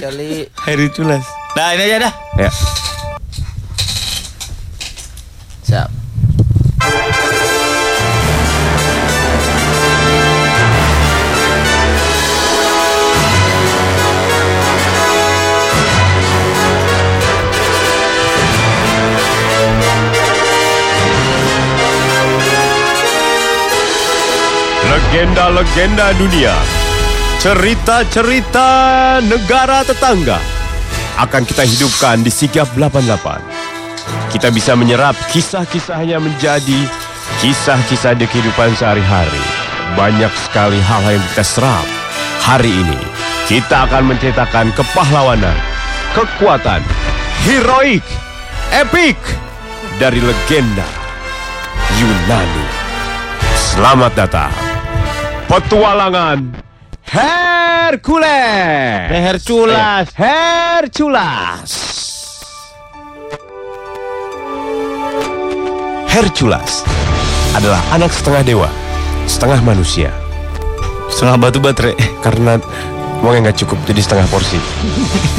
Kali Hercules. Nah ini aja dah. Ya. siap. Legenda-legenda dunia, cerita-cerita negara tetangga akan kita hidupkan di Sigap 88. Kita bisa menyerap kisah-kisahnya menjadi kisah-kisah di kehidupan sehari-hari. Banyak sekali hal yang kita serap. Hari ini kita akan menceritakan kepahlawanan, kekuatan, heroik, epik dari legenda Yunani. Selamat datang petualangan Hercules. Hercules. Hercules. Hercules adalah anak setengah dewa, setengah manusia. Setengah batu baterai. Karena uangnya nggak cukup jadi setengah porsi.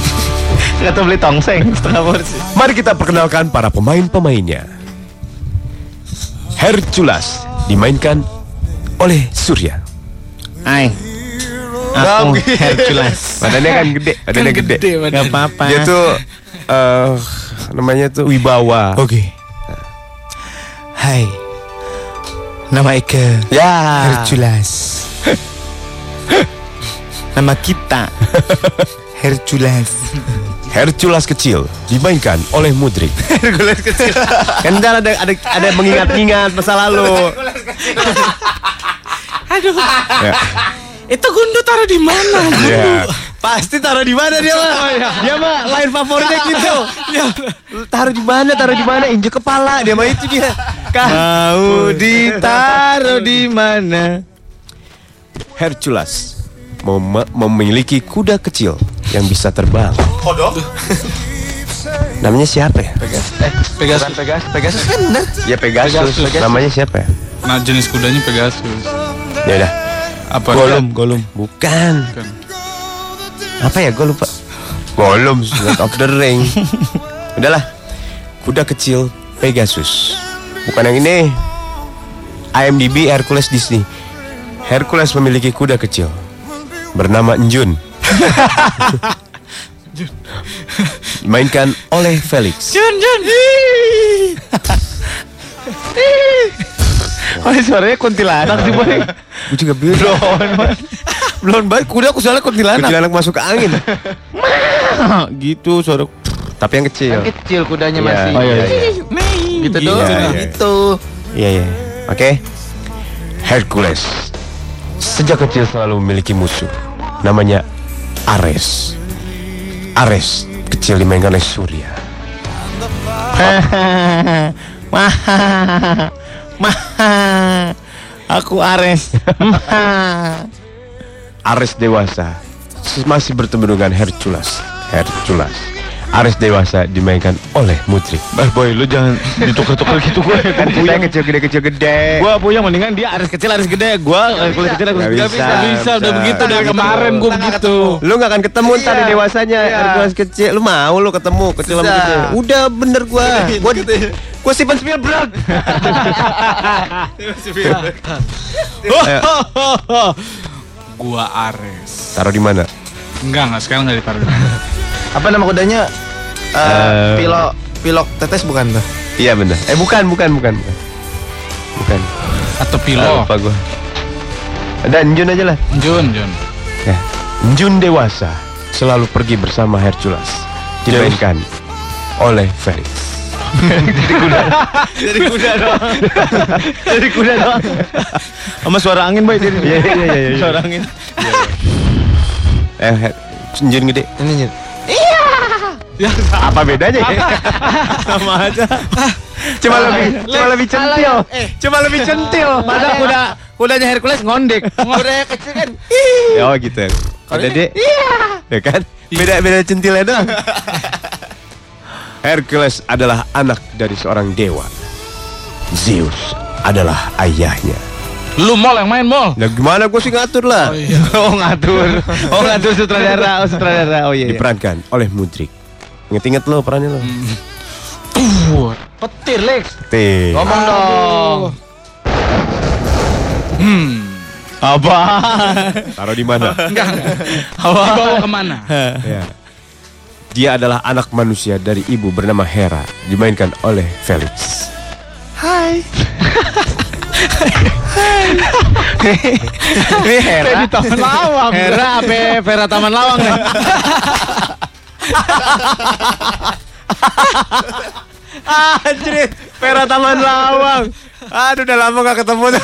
Kata beli tongseng setengah porsi. Mari kita perkenalkan para pemain-pemainnya. Hercules dimainkan oleh Surya. Ai. Aku Hercules. Badannya kan gede, badannya gede. Gak apa-apa. Dia tuh eh namanya tuh wibawa. Oke. Hai. Nama Eka Ya. Hercules. Nama kita Hercules. Hercules kecil dimainkan oleh Mudrik. Hercules kecil. kan ada ada ada mengingat-ingat masa lalu. Aduh. Ya. Itu gundu taruh di mana? Ya. Pasti taruh di mana dia mah? Dia mah lain favoritnya gitu. Taruh di mana? Taruh di mana? Injek kepala dia mah itu dia. Kah? Mau ditaruh di mana? Hercules mem- memiliki kuda kecil yang bisa terbang. Namanya siapa ya? Pegasus. Pegas, Pegasus kan bener. Ya Pegasus. Namanya siapa ya? Nah jenis kudanya Pegasus. Ya udah. Apa? Golum, golum. Bukan. Bukan. Apa ya? Gue lupa. Gollum, Lord of the Ring. Udahlah. Kuda kecil Pegasus. Bukan yang ini. IMDb Hercules Disney. Hercules memiliki kuda kecil bernama Njun. Mainkan oleh Felix. Jun, Jun. Oh, suaranya kuntilanak sih, boy. Gue juga bilang. Belum baik, kuda aku soalnya kuntilanak. Kuntilanak masuk ke angin. gitu suara. Tapi yang kecil. Kan kecil kudanya Iya. masih. Oh, iya, iya. Gitu Iya, doang. iya. Gitu. Iya iya. Oke. Hercules. Sejak kecil selalu memiliki musuh. Namanya Ares. Ares kecil dimainkan oleh Surya. Mah. Mah. Aku Ares. Mah. Ares dewasa masih bertemu dengan Hercules. Hercules. Ares dewasa dimainkan oleh Mutrik. Eh boy, lu jangan ditukar-tukar gitu gue. Kan kita yang kecil gede kecil gede. Gua punya mendingan dia Ares kecil Ares gede. Gua kulit kecil Nggak gede. bisa, bisa, udah begitu dari kemarin gua begitu. Lu gak akan ketemu ntar di dewasanya Hercules kecil. Lu mau lu ketemu kecil sama kecil. Udah bener gua. Gua gua Steven Spielberg. Gua Ares. Taruh di mana? Enggak, enggak sekarang enggak ditaruh. Apa nama kudanya? Eh, Eh, pilok pilok tetes bukan tuh? Iya bener. Eh bukan bukan bukan bukan. Bukan. Atau Ah, Pilo. lupa gua. Ada Njun aja lah. Jun, Jun. Ya. Njun dewasa selalu pergi bersama Hercules. Dimainkan oleh Felix. Jadi kuda doang. Jadi kuda doang. Sama suara angin boy jadi. Iya, iya, iya, iya. Suara angin. Eh, Her- Njun gede. Ini Nyet. Apa bedanya ya? Sama aja. Cuma lebih cuma lebih centil. Eh. Cuma lebih centil. Masa kuda kudanya Hercules ngondek. Kudanya kecil kan. Ya, Oh gitu. Ada dek. Iya. Ya kan? Beda beda centilnya doang. Hercules adalah anak dari seorang dewa. Zeus adalah ayahnya. Lu mall yang main mall. Nah gimana gue sih ngatur lah. Oh iya. Oh ngatur. Oh ngatur sutradara. Oh sutradara. Oh iya. iya. Diperankan oleh Mudrik. Ingat-ingat lo perannya lo. Tuh. Petir Lex. Tih. Ngomong dong. Hmm. Apa? Taruh di mana? Enggak. enggak. Apa? Dibawa ke mana? ya. Dia adalah anak manusia dari ibu bernama Hera, dimainkan oleh Felix. Hai. Ini Hera. di Taman Lawang. Hera apa Vera Taman Lawang nih? Anjir, Vera Taman Lawang. Aduh, udah lama gak ketemu tuh.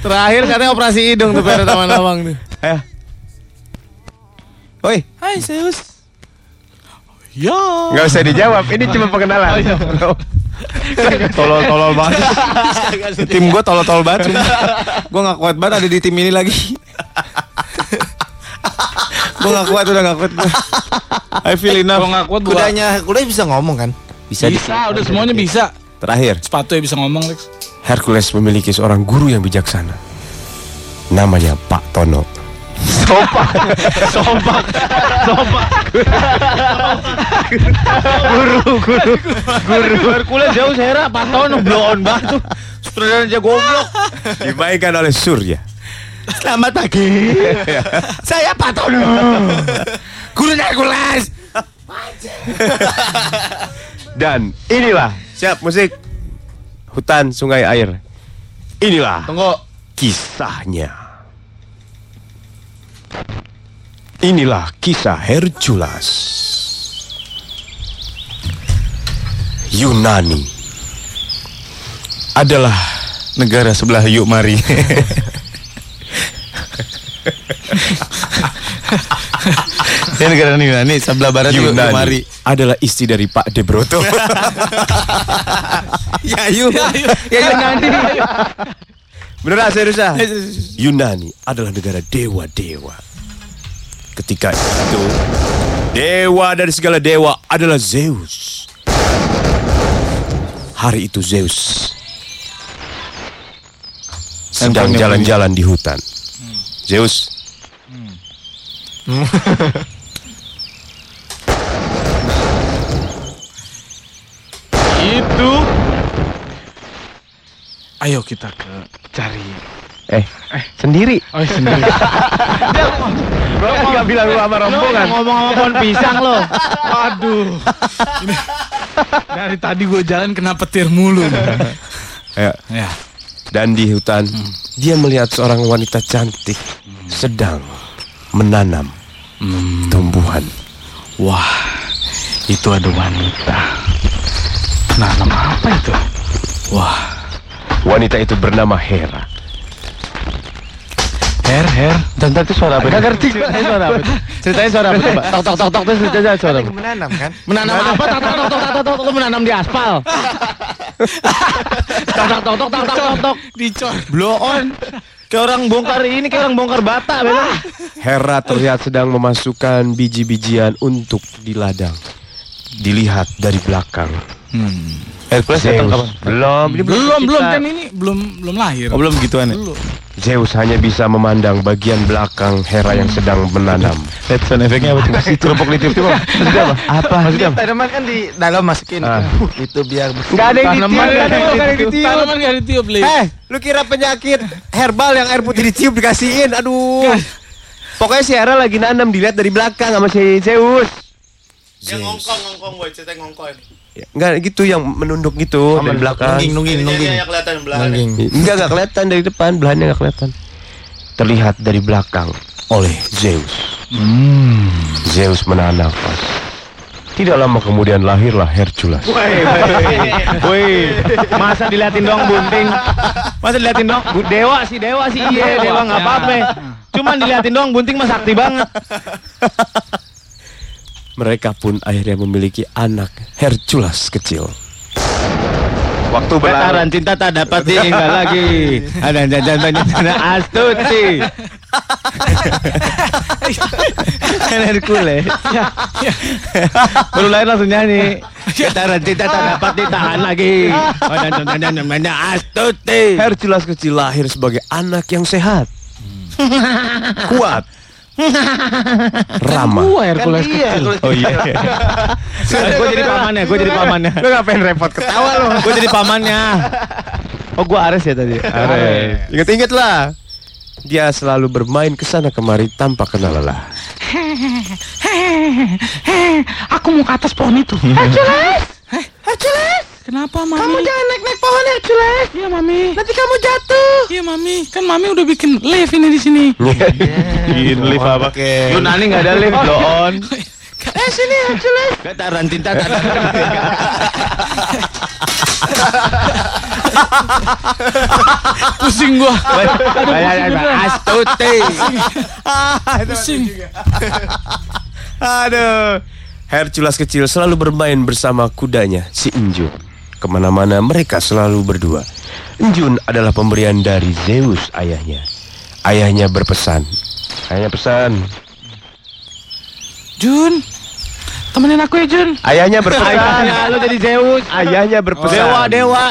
Terakhir katanya operasi hidung tuh Vera Taman Lawang tuh. Ayo. Oi, Hai Zeus. Ya. nggak usah dijawab. Ini cuma pengenalan. Tolol-tolol banget. tim gue tolol-tolol banget. gue gak kuat banget ada di tim ini lagi. Gue gak kuat udah gak kuat gue. I feel enough. Kalau nggak kuat gua. Kudanya, kudanya bisa ngomong kan? Bisa, Bisa, udah semuanya bisa. Terakhir, Sepatu ya bisa ngomong, Lex. Hercules memiliki seorang guru yang bijaksana. Namanya Pak Tono. Sompak, sompak, sompak. guru, guru, guru. Hercules jauh Hera, Patono blow on banget tuh. Sutradara aja goblok. Dimainkan oleh Surya. Selamat pagi. Saya Patono. Guru Hercules. Dan inilah, siap musik. Hutan, sungai, air. Inilah Tunggu. kisahnya. Inilah kisah Hercules. Yunani adalah Negara sebelah yuk mari. Ini negara nih sebelah barat yuk, yuk Yunani mari. adalah istri dari Pak Debroto. Ya yuk, ya Yunani. Beneran serius ah? Yunani adalah negara dewa-dewa. Ketika itu, dewa dari segala dewa adalah Zeus. Hari itu Zeus sedang jalan-jalan di hutan. Zeus, Itu. Ayo kita ke cari. eh, sendiri. Oh, iya, sendiri. Bro, nggak bilang lu sama rombongan. Ngomong sama pohon pisang lo. Aduh. Ini dari tadi gue jalan kena petir mulu. Ya. ya. Dan di hutan, dia melihat seorang wanita cantik sedang menanam tumbuhan. Wah, itu ada wanita. Nanam apa itu? Wah, Wanita itu bernama Hera. Her, Her. Tante itu suara apa? Gak ngerti gue. Suara apa? Ceritanya suara apa? Coba. Tok tok tok tok terus ceritanya suara apa? Menanam kan? Menanam apa? Tok tok tok tok tok tok menanam di aspal. Tok tok tok tok tok tok tok tok. Dicor. Blow on. Kayak orang bongkar ini, kayak orang bongkar bata, beda. Hera terlihat sedang memasukkan biji-bijian untuk di ladang. Dilihat dari belakang. Hercules Zeus belum, ini Belum, belum kita. kan ini belum belum lahir. Oh, belum gituan ya? Belum. Zeus hanya bisa memandang bagian belakang Hera yang sedang menanam. Sound efeknya apa tuh? Kerupuk di tiup apa? Maksudnya apa? Apa? Maksudnya apa? Tanaman kan di dalam masukin. Ah. Itu biar bersih. Nggak ada yang Tanaman ditiup, ada yang nggak ada yang ditiup. Tanaman gak ditiup, Li. Eh, lu kira penyakit herbal yang air putih ditiup dikasihin? Aduh. Pokoknya si Hera lagi nanam dilihat dari belakang sama si Zeus. Yang ngongkong, ngongkong boy, cerita ngongkong. Ya, Enggak gitu yang menunduk gitu dari belakang. Nungging, nungging, nungging. kelihatan belakang. Enggak enggak kelihatan dari depan, belahannya enggak kelihatan. Terlihat dari belakang oleh Zeus. Zeus menahan nafas. Tidak lama kemudian lahirlah Hercules. Woi, masa diliatin doang bunting? Masa diliatin doang? Bu- Dewa sih, dewa sih iya, dewa nggak apa-apa. Cuman diliatin doang bunting mah sakti banget. Mereka pun akhirnya memiliki anak Hercules kecil. Waktu Betaran cinta tak dapat diinggal lagi. Ada jajan banyak astuti. main Hercules. Baru lahir langsung nyanyi. Getaran cinta tak dapat ditahan lagi. Oh, dan dan astuti. Hercules kecil lahir sebagai anak yang sehat, kuat, ramah. Gua Hercules kecil. Oh iya. gue jadi pamannya, gue jadi pamannya. Lu ngapain repot ketawa lu? Gue jadi pamannya. Oh, gue Ares ya tadi. Ares. Ingat-ingat lah. Dia selalu bermain ke sana kemari tanpa kenal lelah. Aku mau ke atas pohon itu. Hercules! Hercules! Kenapa, Mami? Kamu jangan naik-naik pohon, Hercules. Iya, Mami. Nanti kamu jatuh. Iya, Mami. Kan Mami udah bikin lift ini di sini. Bikin lift apa? Lu nani nggak ada lift, blow on. Eh, sini, Hercules. Getaran cinta tak dapat. Pusing gua. Astuti. Pusing. Aduh. Hercules kecil selalu bermain bersama kudanya, si Enjun. Ke mana-mana mereka selalu berdua. Enjun adalah pemberian dari Zeus ayahnya. Ayahnya berpesan. Ayahnya pesan. Jun. Temenin aku ya, Jun. Ayahnya berpesan. Ayahnya lu jadi Zeus. Ayahnya berpesan. Dewa, dewa.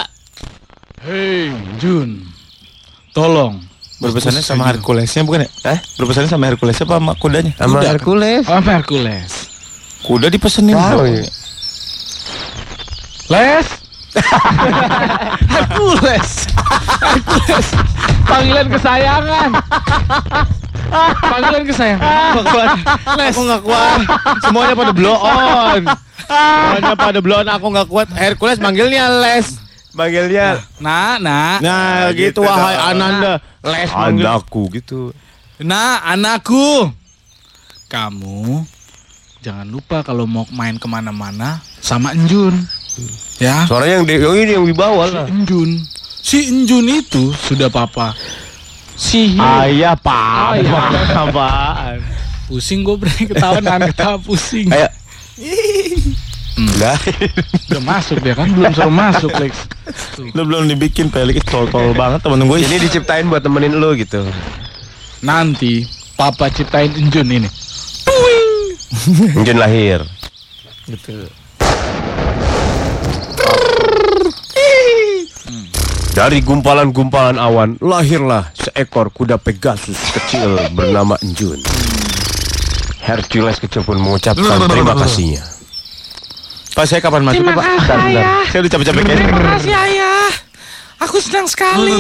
Hei, Jun. Tolong. Berpesannya sama Herculesnya bukan ya? Hah? Berpesannya sama Hercules apa sama kudanya? Sama Kuda. Hercules. Oh, sama Hercules. Kuda dipesenin. Ya. Les. Hercules. Hercules. Panggilan kesayangan. Panggilan kesayangan. Nggak kuat. Aku nggak kuat. Semuanya pada blow on. Semuanya pada blow on. Aku nggak kuat. Hercules manggilnya Les. Manggilnya Nah, nah. Nah, gitu, gitu wahai dong. Ananda. Les manggil. anakku gitu. Nah, anakku. Kamu jangan lupa kalau mau main ke mana-mana sama Enjun. Ya, Suaranya yang, di, yang ini yang dibawa lah. Enjun. Si Enjun itu sudah papa. Sihir. Ayah apa? Apaan? Pusing gue berani ketawa nahan ketawa pusing. Ayo. Nah, Udah masuk dia kan belum suruh masuk Lex. Lu belum dibikin pelik tol-tol banget temen gue. ini diciptain buat temenin lu gitu. Nanti papa ciptain Enjun ini. Mungkin lahir. Dari gumpalan-gumpalan awan lahirlah seekor kuda Pegasus kecil bernama Enjun. Hercules kecil pun mengucapkan terima kasihnya. Pak saya kapan masuk Terima Pak? Bentar, bentar. Saya udah capek-capek Terima kasih ayah. Aku senang sekali.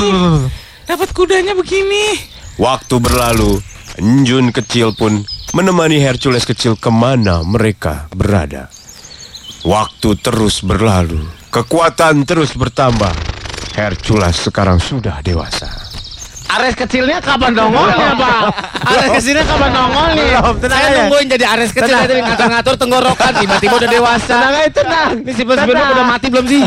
Dapat kudanya begini. Waktu berlalu, Enjun kecil pun menemani Hercules kecil ke mana mereka berada. Waktu terus berlalu, kekuatan terus bertambah. Hercules sekarang sudah dewasa. Ares kecilnya kapan nongolnya Pak? Ares kecilnya kapan nongolnya? Saya nungguin jadi Ares kecil tadi ngatur-ngatur tenggorokan tiba-tiba udah dewasa. Tenang aja tenang. Ini si Bos-Bos udah mati belum sih?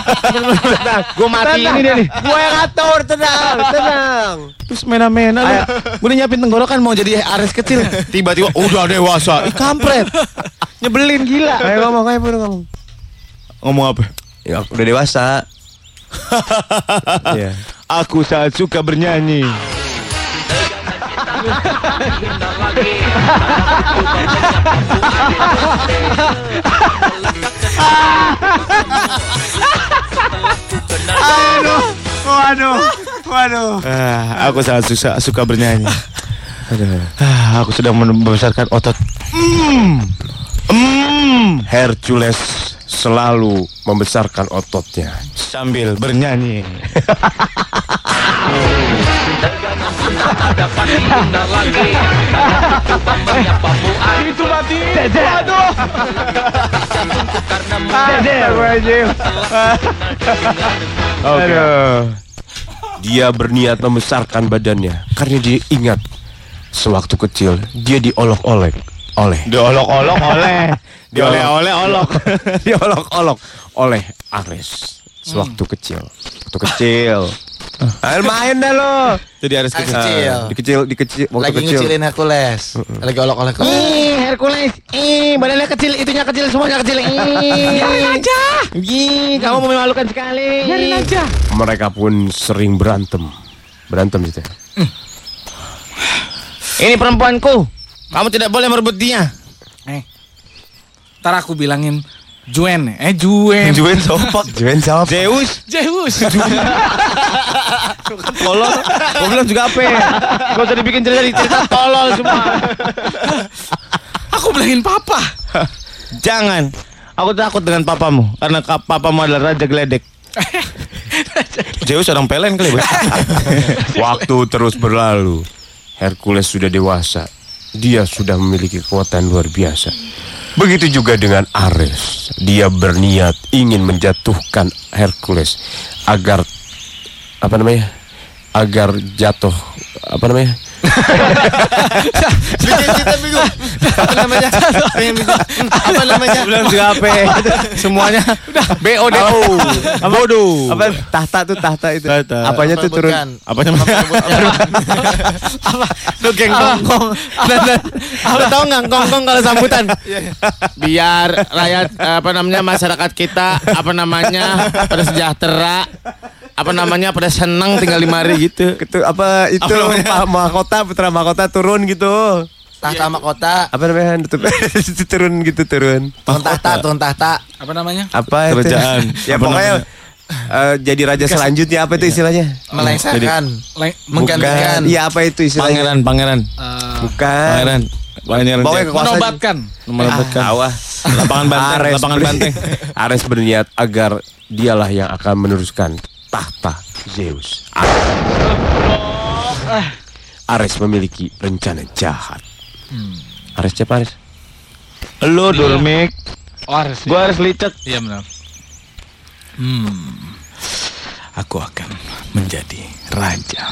Gue mati ini dia nih. Gue yang ngatur, tenang, tenang. Terus mena-mena lu. Gue udah nyiapin tenggorokan mau jadi Ares kecil. Tiba-tiba udah dewasa. Ih kampret. Nyebelin gila. Ayo ngomong, ayo baru ngomong. Ngomong apa? Ya, udah dewasa. Iya. Aku sangat suka bernyanyi. Waduh, waduh. Ah, aku sangat suka, suka bernyanyi. Ah, aku sedang membesarkan otot. Mm. Mm. Hercules selalu membesarkan ototnya. Sambil bernyanyi. Itu mati. Waduh. Aduh. Dia berniat membesarkan badannya karena dia ingat sewaktu kecil dia diolok-olek oleh Diolok-olok oleh. Dioleh-oleh olok. diolok-olok oleh Ares sewaktu kecil. Waktu kecil. Ayo main dah lo. Jadi Ares kecil. kecil. Di kecil di kecil waktu Lagi kecil. ngecilin Hercules. Lagi olok-olok. Ih, Hercules. Ih, badannya kecil, itunya kecil, semuanya kecil. Ih. Biarin aja. Ih, kamu memalukan sekali. Biarin aja. Mereka pun sering berantem. Berantem gitu. ya. Ini perempuanku. Kamu tidak boleh merebut dia. Eh. Ntar aku bilangin Juen, eh Juen. Juen sopak. Juen siapa? Zeus. Zeus. Tolol. Gue bilang juga apa? Gak usah dibikin cerita cerita tolol semua. aku bilangin papa. Jangan. Aku takut dengan papamu karena ka- papamu adalah raja geledek. Zeus orang pelen kali. Waktu terus berlalu. Hercules sudah dewasa. Dia sudah memiliki kekuatan luar biasa. Begitu juga dengan Ares. Dia berniat ingin menjatuhkan Hercules agar apa namanya? Agar jatuh apa namanya? Bikin kita bingung. Apa namanya? Pengen bingung. Apa namanya? Bilang juga apa? Semuanya BO deh. Bodoh. Apa tahta tuh tahta itu? Tahta. Apanya tuh turun? Bukan. Apa? Apa? Lu geng gongkong. Dan dan lu tahu nggak gongkong kalau sambutan? Biar rakyat apa namanya masyarakat kita apa namanya pada sejahtera apa namanya pada senang tinggal di mari gitu. Itu apa itu Apa namanya? Mahkota putra mahkota turun gitu. Tahta mahkota. Apa namanya? Turun gitu turun. Turun tahta, turun tahta. Apa namanya? Apa itu? Kerajaan. ya Apa pokoknya eh, jadi raja selanjutnya apa itu istilahnya? Melengsarkan. Le- Menggantikan. Iya apa itu istilahnya? Pangeran, pangeran, eh, Bukan. pangeran. Pangeran. Kekuasaan. menobatkan. Menobatkan. Awah. Lapangan banteng, Ares lapangan banteng. Ares berniat agar dialah yang akan meneruskan tahta Zeus. Ares, Ares memiliki rencana jahat. Ares siapa Ares? Lo Dormik, Oh, harus. gua harus licet. Iya benar. Hmm. Aku akan menjadi raja.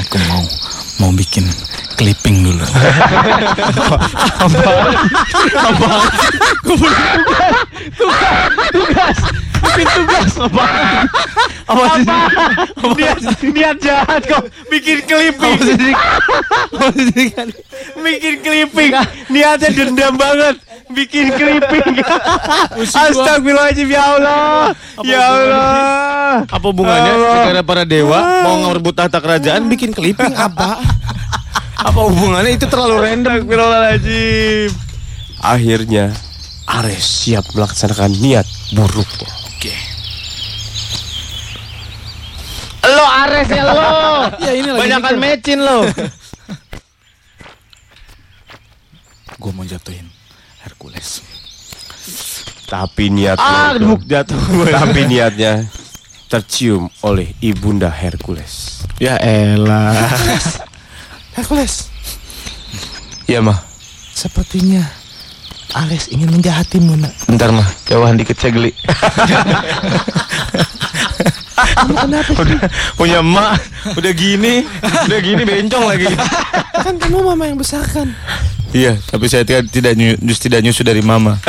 Aku mau mau bikin clipping dulu. Niat, niat jahat kok bikin clipping. bikin clipping. Niatnya dendam banget. Bikin clipping. Astagfirullahaladzim ya Allah. Ya Allah. Apa hubungannya Allah. negara para dewa mau ngerebut tahta kerajaan bikin clipping apa? Apa hubungannya itu terlalu random. Astagfirullahaladzim. Akhirnya Ares siap melaksanakan niat buruknya. Oke. Lo Ares ya lo. Ya ini lagi Banyakan mecin lo. Gue mau jatuhin Hercules. Tapi niatnya Ah, jatuh. tapi niatnya tercium oleh ibunda Hercules. Ya elah. Hercules. Iya mah. Sepertinya Ares ingin menjahatimu nak. Bentar mah, jauhan dikit saya geli. udah punya emak, udah gini, udah gini bencong lagi. Kan kamu mama yang besarkan. Iya, tapi saya tidak tidak nyu, just tidak nyusu dari mama.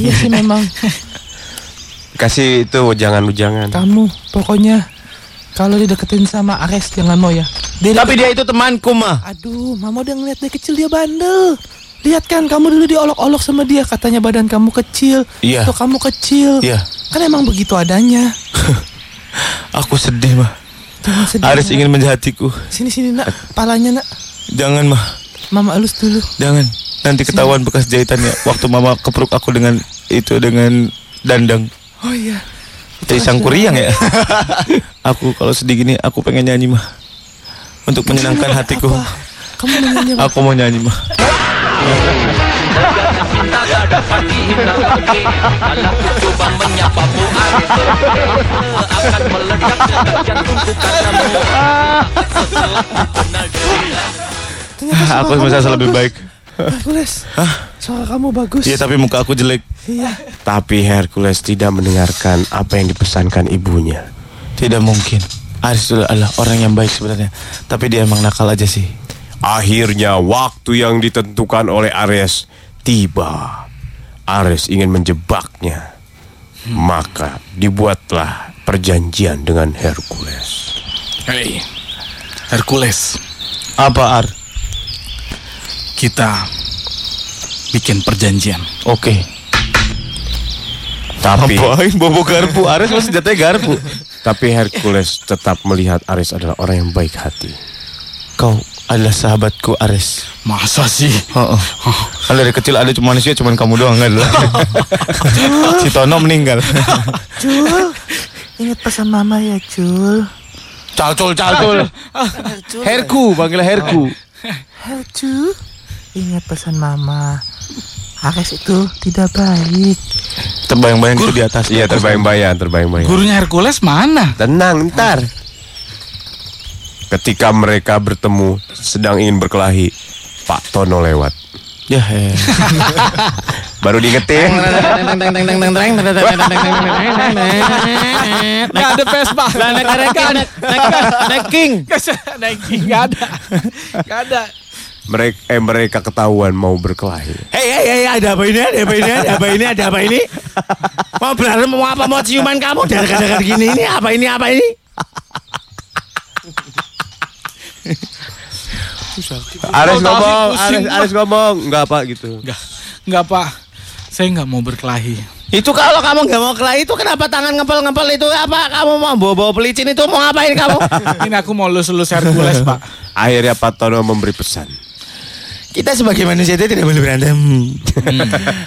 iya sih memang. Kasih itu jangan-jangan. Kamu pokoknya kalau dideketin sama Ares jangan mau ya. Dia tapi dia itu temanku mah. Aduh, mama udah ngeliat dari kecil dia bandel. Lihat kan kamu dulu diolok-olok sama dia katanya badan kamu kecil. Iya. Tuh kamu kecil. Iya, Kan emang begitu adanya. Aku sedih mah. Jangan sedih. Aris nak. ingin menjahatiku. Sini sini nak, palanya nak. Jangan mah, Mama elus dulu. jangan. Nanti ketahuan bekas jahitannya. Waktu mama kepruk aku dengan itu dengan dandang. Oh iya. Jadi sang kuriang ya. aku kalau sedih gini, aku pengen nyanyi mah. Untuk menyenangkan hatiku. Apa? Kamu mau nyanyi? Aku mau nyanyi mah. Ternyata Aku suara merasa kamu lebih bagus. baik. Hercules. Suara kamu bagus. Iya tapi muka aku jelek. Iya. Tapi Hercules tidak mendengarkan apa yang dipesankan ibunya. Tidak mungkin. Aris adalah orang yang baik sebenarnya. Tapi dia emang nakal aja sih. Akhirnya waktu yang ditentukan oleh Ares tiba. Ares ingin menjebaknya. Maka dibuatlah perjanjian dengan Hercules. Hei, Hercules, Apa Ar? kita bikin perjanjian. Oke. Tapi Apain bobo garpu? Aris masih jatuhnya garpu. tapi Hercules tetap melihat Ares adalah orang yang baik hati. Kau adalah sahabatku Ares. Masa sih? Heeh. Kan dari kecil ada cuma manusia cuma kamu doang kan si Tono meninggal. Jul, ingat pesan mama ya Jul. Calcul, calcul. Herku, panggil Herku. Herju, ingat pesan mama. Ares itu tidak baik. Terbayang-bayang itu di atas. Iya terbayang-bayang, terbayang-bayang. Gurunya Hercules mana? Tenang, ntar. Ketika mereka bertemu sedang ingin berkelahi, Pak Tono lewat. Ya, eh. Baru diingetin. Gak ada Vespa. Naik naik naik king. Naikin gak ada. Gak ada. Mereka eh mereka ketahuan mau berkelahi. Hei, hei, hei, ada apa ini? Ada apa ini? Ada apa ini? Ada apa ini? Mau berantem mau apa? Mau ciuman kamu? Dekat-dekat gini ini apa ini? Apa ini? Ares ngomong, Ares, Ares ngomong, enggak apa gitu. Enggak. Enggak pak. Saya nggak mau berkelahi. Itu kalau kamu nggak mau kelahi itu kenapa tangan ngepel-ngepel itu apa? Kamu mau bawa-bawa pelicin itu mau ngapain kamu? Ini aku mau lulus-lulus Hercules pak. Akhirnya Pak Tono memberi pesan. Kita sebagai manusia itu tidak boleh berantem.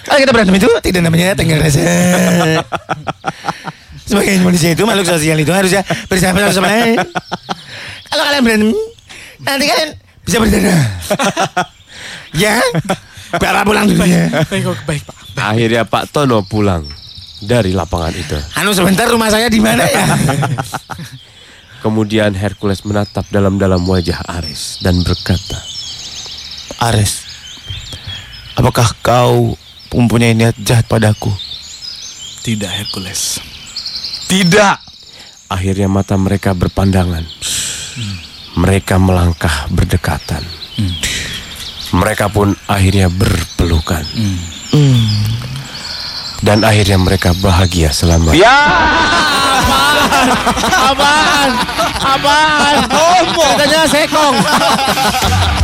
Kalau kita berantem itu tidak namanya tenggang rasa. sebagai manusia itu makhluk sosial itu harusnya bersahabat satu sama lain. Kalau kalian berantem, nanti kalian bisa berdarah. ya, Bapak pulang dulu ya. Baik, baik pak. Akhirnya Pak Tono pulang dari lapangan itu. Anu sebentar rumah saya di mana ya? Kemudian Hercules menatap dalam-dalam wajah Ares dan berkata, Ares, apakah kau mempunyai niat jahat padaku? Tidak Hercules. Tidak. Akhirnya mata mereka berpandangan. Mereka melangkah berdekatan. Mereka pun akhirnya berpelukan. Dan akhirnya mereka bahagia selama. Ya. Apaan? Apaan? Homo. Katanya sekong.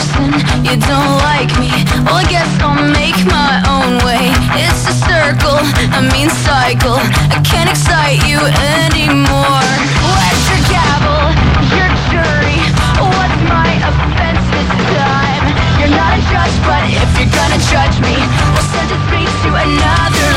person, you don't like me. Well, I guess I'll make my own way. It's a circle, a mean cycle. I can't excite you anymore. Where's your gavel, your jury? What's my offense this time? You're not a judge, but if you're gonna judge me, we'll sentence me to another